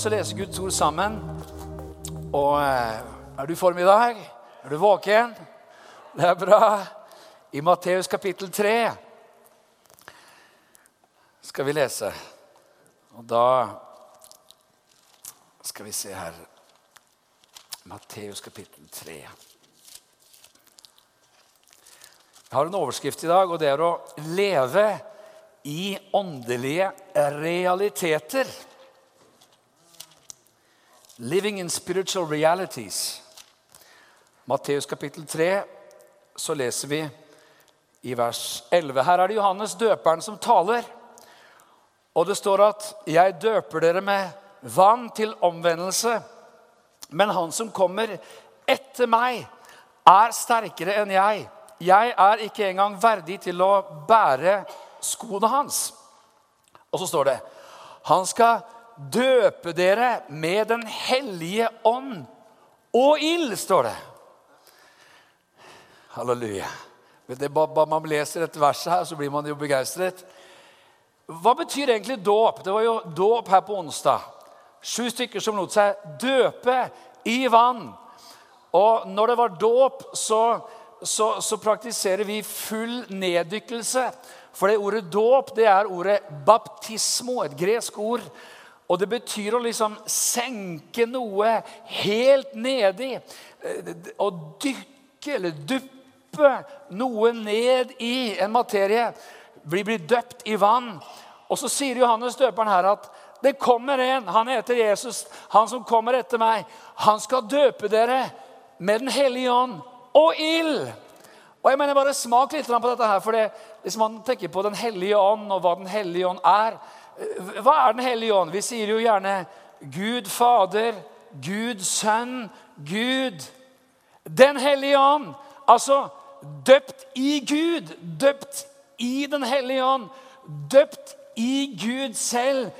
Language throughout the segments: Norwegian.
oss og lese Guds ord sammen. Og eh, er du i form i dag? Er du våken? Det er bra. I Matteus kapittel 3 skal vi lese. Og da skal vi se her Matteus kapittel 3. Jeg har en overskrift i dag, og det er å leve i åndelige realiteter. Living in spiritual realities. Matteus kapittel 3, så leser vi i vers 11. Her er det Johannes døperen som taler. Og det står at 'Jeg døper dere med vann til omvendelse', men han som kommer etter meg, er sterkere enn jeg. Jeg er ikke engang verdig til å bære skoene hans. Og så står det Han skal døpe dere med Den hellige ånd og ild, står det. Halleluja. Er bare man leser dette verset her, så blir man jo begeistret. Hva betyr egentlig dåp? Det var jo dåp her på onsdag. Sju stykker som lot seg døpe i vann. Og når det var dåp, så så, så, praktiserer vi full neddykkelse. For det ordet dåp det er ordet baptismo, et gresk ord. Og det betyr å liksom senke noe helt nedi. Eh, å dykke eller duppe noe ned i en materie. Bli, bli døpt i vann. Og så sier Johannes døperen her at det kommer en, han heter Jesus, han som kommer etter meg. Han skal døpe dere med Den hellige ånd og ild. Og jeg mener bare Smak litt på dette. her, for det, Hvis man tenker på Den hellige ånd og hva Den hellige ånd er Hva er Den hellige ånd? Vi sier jo gjerne Gud Fader, Gud Sønn, Gud Den hellige ånd. Altså døpt i Gud, døpt i Den hellige ånd, døpt i Gud selv,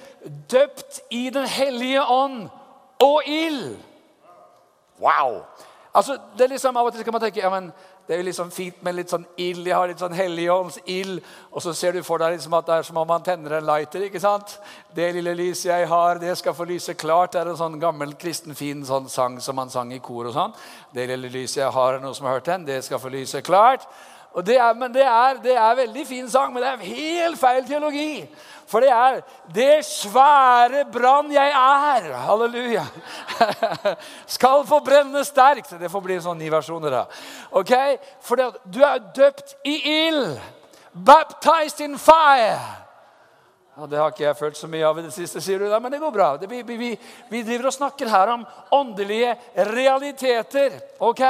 døpt i Den hellige ånd og ild. Wow! Altså, det er liksom, Av og til kan man tenke ja, men det er jo liksom fint med litt sånn ild. Jeg har litt sånn Helligånds ild. Og så ser du for deg liksom at det er som om man tenner en lighter. ikke sant? Det lille lyset jeg har, det skal få lyse klart. Det er en sånn gammel kristen fin sånn sang som man sang i kor. og sånn. Det lille lyset jeg har, er noe som har hørt den, det skal få lyse klart. Og det er, men det er, det er veldig fin sang, men det er helt feil teologi. For det er det svære brann jeg er. Halleluja. Skal få brenne sterkt. Det får bli sånn ni versjoner, da. Ok? For du er døpt i ild. Baptized in fire. Og det har ikke jeg følt så mye av i det siste, sier du da, men det går bra. vi, vi, vi driver og snakker her om åndelige realiteter. ok?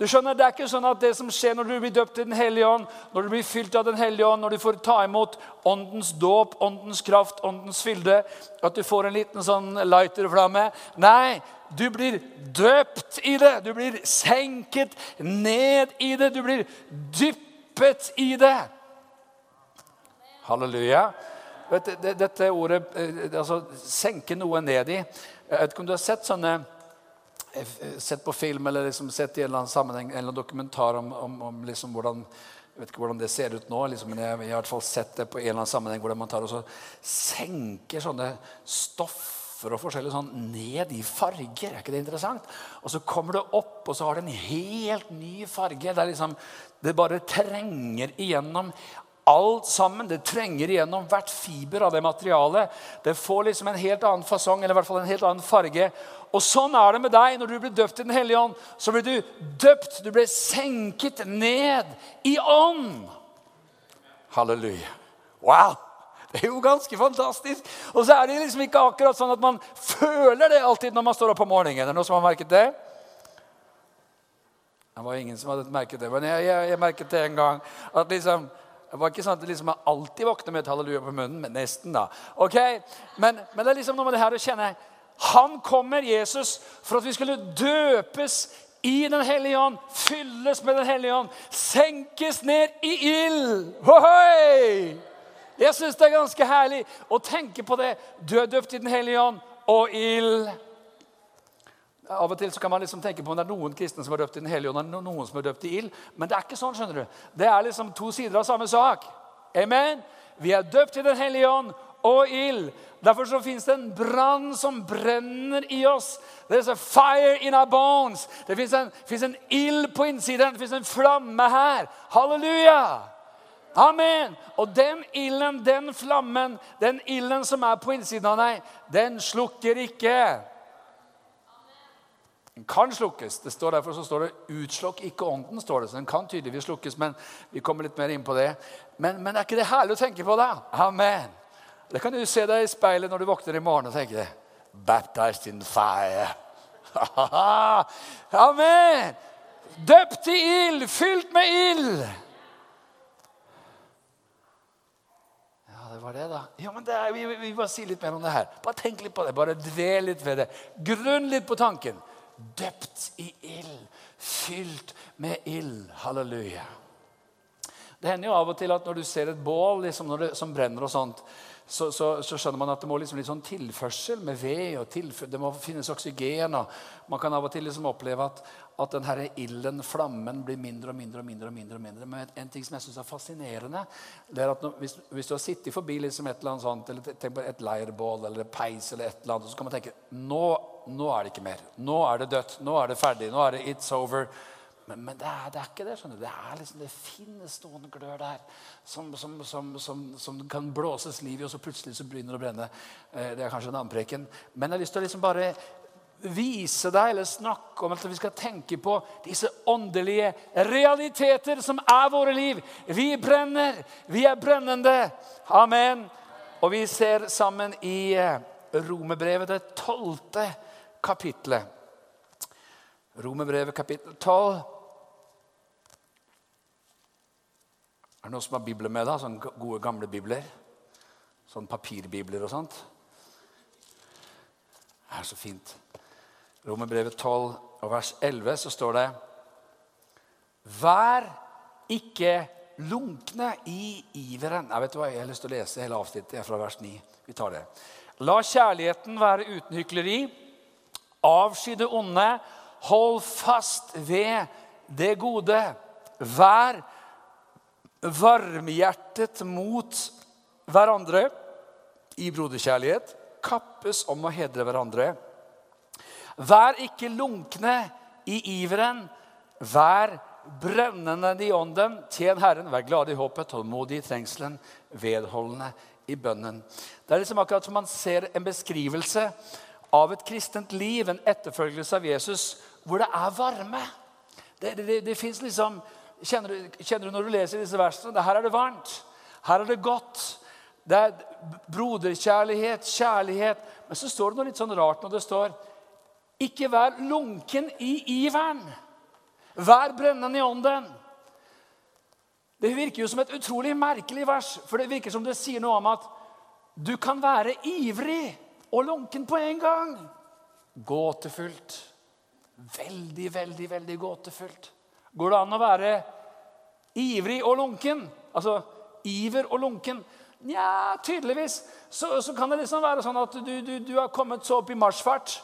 Du skjønner, Det er ikke sånn at det som skjer når du blir døpt i Den hellige ånd, når du blir fylt av Den hellige ånd, når du får ta imot åndens dåp, åndens kraft, åndens fylde, at du får en liten sånn lighterflamme. Nei, du blir døpt i det. Du blir senket ned i det. Du blir dyppet i det. Halleluja. Dette ordet eh, altså, senke noe ned i Jeg vet ikke om du har sett sånne sett på film eller liksom sett i en eller annen sammenheng en eller dokumentar om, om, om liksom hvordan jeg vet ikke hvordan det ser ut nå, liksom, men jeg, jeg, har i hvert fall sett det på en eller annen sammenheng hvordan man tar og så senker sånne stoffer og forskjellig sånn ned i farger. Er ikke det interessant? Og så kommer det opp, og så har det en helt ny farge. Det, liksom, det bare trenger igjennom alt sammen. Det trenger igjennom hvert fiber av det materialet. Det får liksom en helt annen fasong, eller i hvert fall en helt annen farge. Og sånn er det med deg når du blir døpt i Den hellige ånd. Så blir du døpt, du blir senket ned i ånd. Halleluja. Wow! Det er jo ganske fantastisk. Og så er det liksom ikke akkurat sånn at man føler det alltid når man står opp om morgenen. Er det noen som har merket det? Det var ingen som hadde merket det, men jeg, jeg, jeg merket det en gang. at liksom, det var ikke sånn at liksom jeg alltid våkner med et halleluja på munnen, men nesten. da. Ok? Men, men det er liksom noe med det her å kjenne han kommer, Jesus, for at vi skulle døpes i Den hellige ånd, fylles med Den hellige ånd, senkes ned i ild. Hohoi! Jeg syns det er ganske herlig å tenke på det. Du er døpt i Den hellige ånd og ild. Av og til så kan man liksom tenke på om det er noen kristne som er døpt i Den hellige ånd, og noen som er døpt i ild. Men det er ikke sånn. skjønner du. Det er liksom to sider av samme sak. Amen. Vi er døpt i Den hellige ånd og ild. Derfor så fins det en brann som brenner i oss. There's a fire in our bones. Det fins en, en ild på innsiden. Det fins en flamme her. Halleluja! Amen! Og den ilden, den flammen, den ilden som er på innsiden av deg, den slukker ikke. Den kan slukkes. Det står Derfor så står det 'utslokk ikke ånden'. står det, så Den kan tydeligvis slukkes, men vi kommer litt mer inn på det. Men, men er ikke det herlig å tenke på, da? Amen. Det kan du se deg i speilet når du våkner i morgen og tenke 'Baptized in fire'. Amen! Døpt i ild, fylt med ild. Ja, det var det, da. Ja, men det er, vi, vi bare si litt mer om det her. Bare tenk litt på det. Bare dvel litt ved det. Grunn litt på tanken. Døpt i ild, fylt med ild. Halleluja. Det hender jo av og til at når du ser et bål liksom det, som brenner, og sånt, så, så, så, skjønner man at det må liksom litt sånn tilførsel med ved. og tilførsel. Det må finnes oksygen. og Man kan av og til liksom oppleve at, at den ilden, flammen, blir mindre og mindre. og mindre og mindre, og mindre. Men en ting som jeg synes er fascinerende, det er at når, hvis, hvis, du har sittet forbi liksom et eller annet sånt, eller tenk på et leirbål eller peis, eller et eller annet, så kan man tenke nå, nå er det ikke mer. Nå er det dødt. Nå er det ferdig. Nå er det it's over. Men, men det, er, det, er, ikke det. skjønner du. Det liksom, det finnes noen glør der som, som, som, som, kan blåses liv i, og så plutselig så begynner det å brenne. Eh, det er kanskje en annen preken. Men jeg har lyst til å liksom bare vise deg eller snakke om at vi skal tenke på disse åndelige realiteter som er våre liv. Vi brenner. Vi er brennende. Amen. Og vi ser sammen i eh, Romerbrevet, det tolvte kapitlet. Romerbrevet kapittel 12. Er det noen som har bibler med? da? Sånne gode, gamle bibler? Sånne papirbibler og sånt? Det er så fint. Romerbrevet 12 og vers 11 så står det Vær ikke lunkne i iveren. Jeg vet hva, jeg har lyst til å lese hele avsnittet fra vers 9. Vi tar det. La kjærligheten være uten hykleri. Avsky det onde. Hold fast ved det gode. Vær varmhjertet mot hverandre i broderkjærlighet. Kappes om å hedre hverandre. Vær ikke lunkne i iveren. Vær brennende i ånden. Tjen Herren. Vær glad i håpet, tålmodig i trengselen, vedholdende i bønnen. Det er liksom akkurat som man ser en beskrivelse av et kristent liv, en etterfølgelse av Jesus, hvor det er varme. Det, det, det, det fins liksom Kjenner du, kjenner du, når du leser disse versene? Her er det varmt. Her er det godt. Det er broderkjærlighet, kjærlighet. Men så står det noe litt sånn rart når det står Ikke vær lunken i iveren. Vær brennende i ånden. Det virker jo som et utrolig merkelig vers, for det virker som det sier noe om at du kan være ivrig og lunken på en gang. Gåtefullt. Veldig, veldig, veldig gåtefullt. Går det an å være ivrig og lunken? Altså iver og lunken? Nja, tydeligvis. Så, så, kan det liksom være sånn at du, du, du har kommet så opp i marsjfart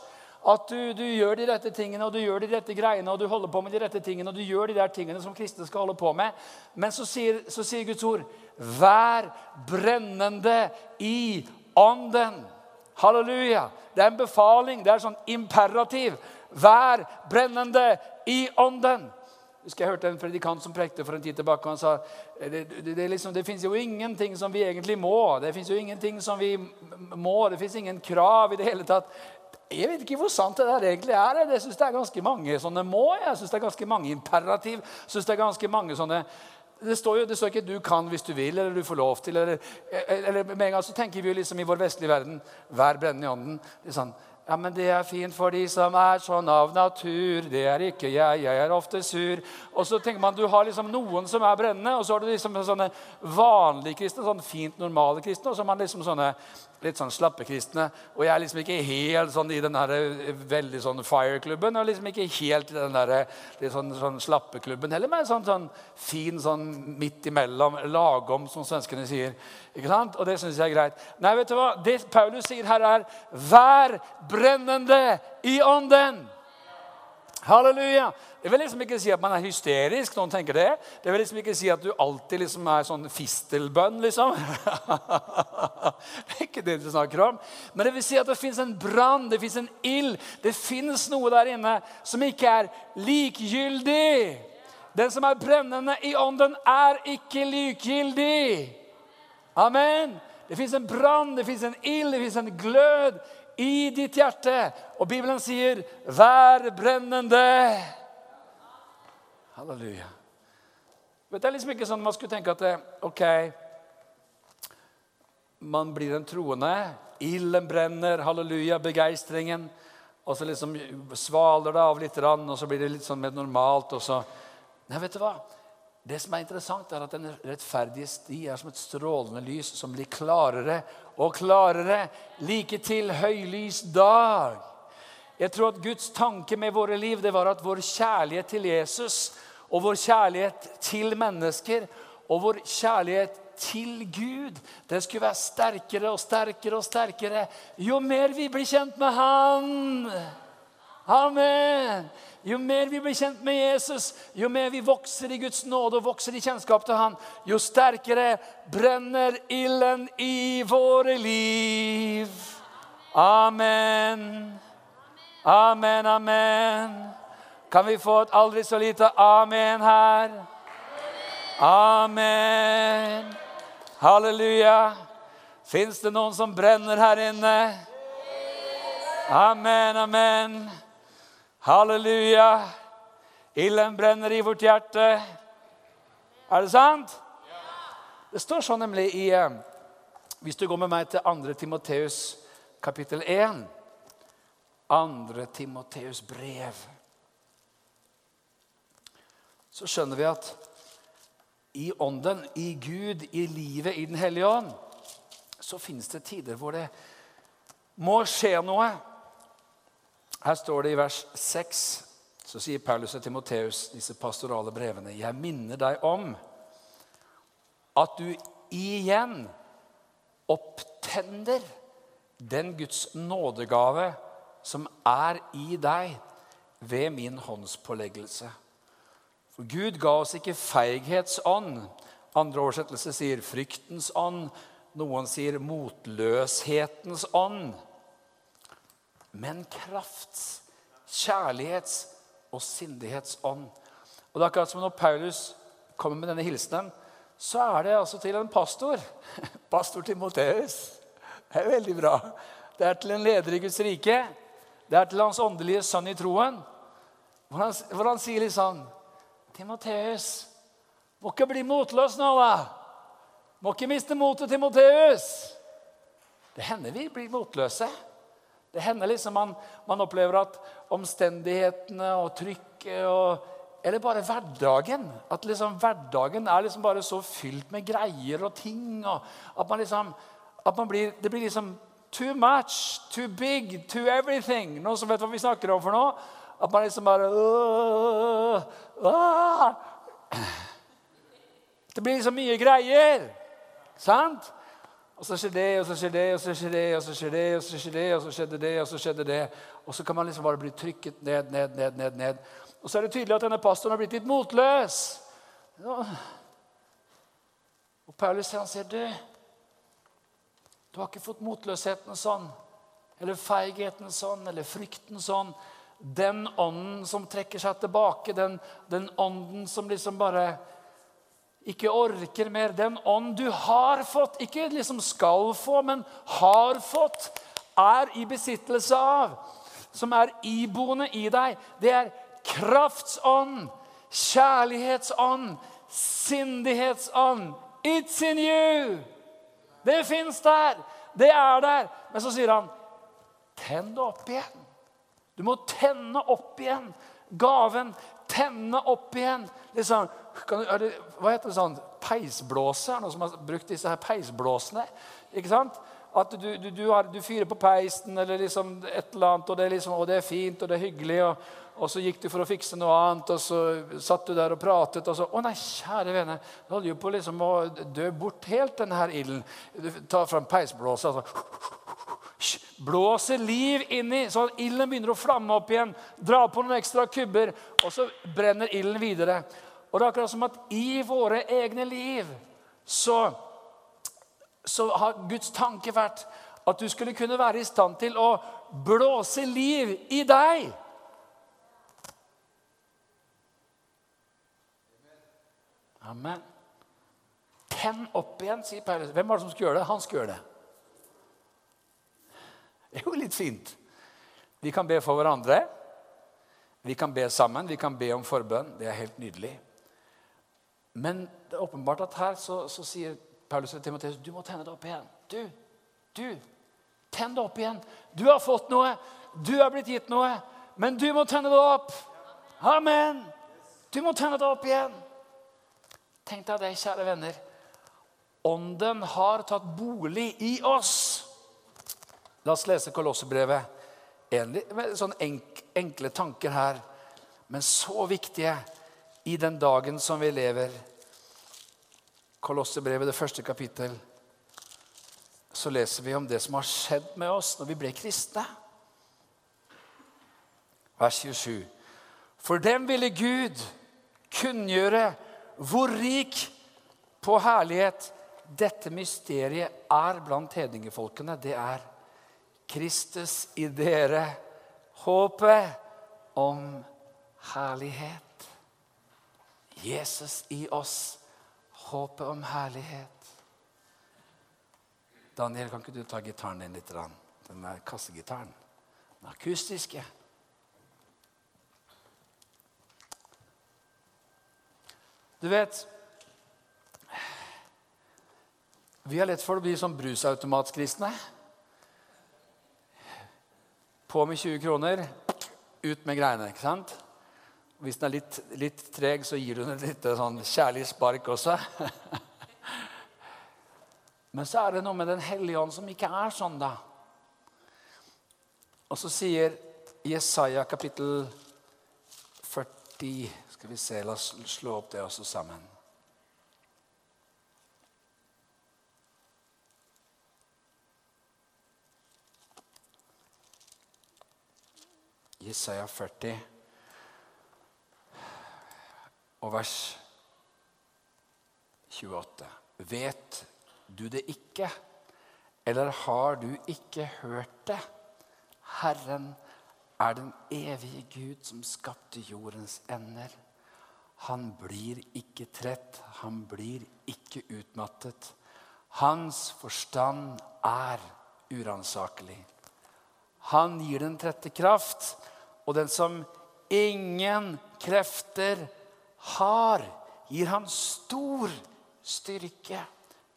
at du, du, gjør de rette tingene og du gjør de rette greiene og du holder på med de rette tingene og du gjør de der tingene som kristne skal holde på med. Men så sier, så sier Guds ord Vær brennende i ånden. Halleluja. Det er en befaling. Det er sånn imperativ. Vær brennende i ånden husker jeg hørte en predikant som prekte for en tid tilbake. og Han sa det, det, det, liksom, det fins jo ingenting som vi egentlig må. Det fins jo ingenting som vi må. Det fins ingen krav i det hele tatt. Jeg vet ikke hvor sant det der egentlig er. Jeg syns det er ganske mange sånne må. Jeg synes det er ganske mange imperativ. Jeg synes det er ganske mange sånne det står jo det står ikke 'du kan hvis du vil' eller 'du får lov til'. Eller, eller med en gang så tenker vi jo liksom i vår vestlige verden 'vær brennende i ånden'. Det er Sånn, ja, men det er fint for de som er sånn av natur. Det er ikke jeg. Jeg er ofte sur. Og så tenker man du har liksom noen som er brennende, og så har du liksom sånne vanlige kristne, sånn fint normale kristne, og så har man liksom sånne litt sånn slappe kristne. Og jeg er liksom ikke helt sånn i den her eh, veldig sånn fire-klubben, og liksom ikke helt i den der eh, litt sånn, sånn klubben heller, men sånn, sånn fin sånn midt imellom, lagom, som svenskene sier. Ikke sant? Og det syns jeg er greit. Nei, vet du hva? Det Paulus sier her, er 'vær brennende i ånden'. Halleluja. Det vil liksom ikke si at man er hysterisk. noen tenker Det Det vil liksom ikke si at du alltid liksom er sånn fistelbønn, liksom. ikke det du snakker om. Men det vil si at det fins en brann, det fins en ild. Det fins noe der inne som ikke er likegyldig. Den som er brennende i ånden, er ikke likegyldig. Amen. Det fins en brann, det fins en ild, det fins en glød i ditt hjerte. Og Bibelen sier, 'Vær brennende'. Halleluja. Det er liksom ikke sånn man skulle tenke at det, ok, man blir en troende, ilden brenner, halleluja, begeistringen. Og så liksom svaler det av litt, og så blir det litt sånn mer normalt. og så... Nei, vet du hva? Det som er interessant, er at den rettferdige sti er som et strålende lys som blir klarere og klarere, like til høylys dag. Jeg tror at Guds tanke med våre liv det var at vår kjærlighet til Jesus og vår kjærlighet til mennesker og vår kjærlighet til Gud det skulle være sterkere og sterkere og sterkere jo mer vi blir kjent med Han. Amen. Jo mer vi blir kjent med Jesus, jo mer vi vokser i Guds nåde og vokser i kjennskap til Han, jo sterkere brenner ilden i våre liv. Amen. Amen, amen. Kan vi få et aldri så lite amen her? Amen. Halleluja. Fins det noen som brenner her inne? Amen, amen. Halleluja. Ilden brenner i vårt hjerte. Er det sant? Det står sånn nemlig i eh, Hvis du går med meg til 2. Timoteus kapittel 1 2. Timoteus brev Så skjønner vi at i ånden, i Gud, i livet, i Den hellige ånd, så finnes det tider hvor det må skje noe. Her står det i vers 6, så sier Paulus og Timoteus disse pastorale brevene. Jeg minner deg om at du igjen opptender den Guds nådegave som er i deg ved min håndspåleggelse. For Gud ga oss ikke feighetsånd. Andre oversettelser sier fryktens ånd. Noen sier motløshetens ånd men krafts, kjærlighets og sindighetsånd. Og det er akkurat som når Paulus kommer med denne hilsenen, så er det altså til en pastor. Pastor Timoteus. Det er veldig bra. Det er til en leder i Guds rike. Det er til hans åndelige sønn i troen. Hvor han, hvor han sier litt sånn Timoteus, må ikke bli motløs nå, da. Må ikke miste motet, Timoteus. Det hender vi blir motløse. Det hender liksom man, man opplever at omstendighetene og trykket og Eller bare hverdagen. At liksom hverdagen er liksom bare så fylt med greier og ting. Og at man liksom at man blir, Det blir liksom too much, too big, too everything. Noen som vet hva vi snakker om for noe? At man liksom bare øh, øh. Det blir liksom mye greier. Sant? Og så skjer det, og så skjer det, og så skjer det, og så skjer det, og så skjer det, og så skjedde det, og så skjedde det. Og så kan man liksom bare bli trykket ned, ned, ned, ned. ned. Og så er det tydelig at denne pastoren har blitt litt motløs. Ja. Og Paulus han sier, du, du har ikke fått motløsheten sånn, eller feigheten sånn, eller frykten sånn. Den ånden som trekker seg tilbake, den, den ånden som liksom bare ikke orker mer. Den ånd du har fått, ikke liksom skal få, men har fått, er i besittelse av, som er iboende i deg, det er kraftsånd, kjærlighetsånd, sindighetsånd. It's in you! Det fins der. Det er der. Men så sier han, tenn det opp igjen. Du må tenne opp igjen gaven. Tenne opp igjen. Liksom, kan, det, hva heter det sånn? Peisblåse? Er det noen som har brukt disse her peisblåsene? Ikke sant? At du, du, du, har, du fyrer på peisen eller liksom et eller annet, og det, liksom, og det er fint og det er hyggelig. Og, og, så gikk du for å fikse noe annet, og så satt du der og pratet. Og så Å nei, kjære vene, du holder jo på liksom å dø bort helt, denne her ilden. Du tar fram peisblåsa, altså. Blåser liv inni, så ilden begynner å flamme opp igjen. Dra på noen ekstra kubber, og så brenner ilden videre. Og det er akkurat som at i våre egne liv så, så har Guds tanke vært at du skulle kunne være i stand til å blåse liv i deg. Amen. Tenn opp igjen, sier Paulus. Hvem var det som skulle gjøre det? Han skulle gjøre det. Det er jo litt fint. Vi kan be for hverandre. Vi kan be sammen. Vi kan be om forbønn. Det er helt nydelig. Men det er åpenbart at her så, så sier Paulus til Timoteus du må tenne det opp igjen. Du, du, tenn det opp igjen. Du har fått noe. Du er blitt gitt noe. Men du må tenne det opp. Amen. Du må tenne det opp igjen. Tenk deg det, kjære venner. Ånden har tatt bolig i oss. La oss lese Kolossebrevet. Sånne enkle tanker her, men så viktige i den dagen som vi lever. Kolossebrevet, det første kapittel, så leser vi om det som har skjedd med oss når vi ble kristne. Vers 27. For dem ville Gud kunngjøre hvor rik på herlighet dette mysteriet er blant hedningefolkene. Det er Kristus i dere, håpet om herlighet. Jesus i oss, håpet om herlighet. Daniel, kan ikke du ta gitaren din litt? Den der kassegitaren. Den akustiske. Du vet Vi har lett for å bli sånn brusautomatkristne. På med 20 kroner, ut med greiene. ikke sant? Hvis den er litt, litt treg, så gir du den et lite sånn kjærlig spark også. Men så er det noe med Den hellige ånd som ikke er sånn, da. Og så sier Jesaja kapittel 40 Skal vi se, la oss slå opp det også sammen. Jesaja 40 og vers 28. Vet du det ikke, eller har du ikke hørt det? Herren er den evige Gud som skapte jordens ender. Han blir ikke trett, han blir ikke utmattet. Hans forstand er uransakelig. Han gir den trette kraft, og den som ingen krefter har, gir han stor styrke.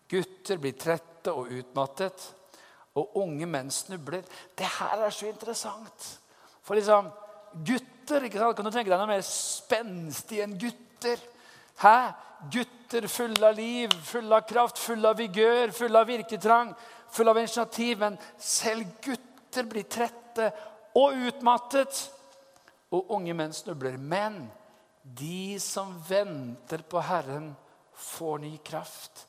Gutter blir trette og utmattet, og unge menn snubler. Det her er så interessant. For liksom, gutter ikke sant? Kan du tenke deg noe mer spenstig enn gutter? Hæ? Gutter fulle av liv, fulle av kraft, fulle av vigør, fulle av virketrang, fulle av initiativ. Men selv gutter blir trette og utmattet. Og unge menn snubler. Men de som venter på Herren, får ny kraft.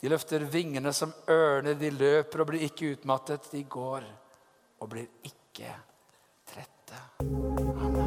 De løfter vingene som ørner, de løper og blir ikke utmattet. De går og blir ikke trette. Amen.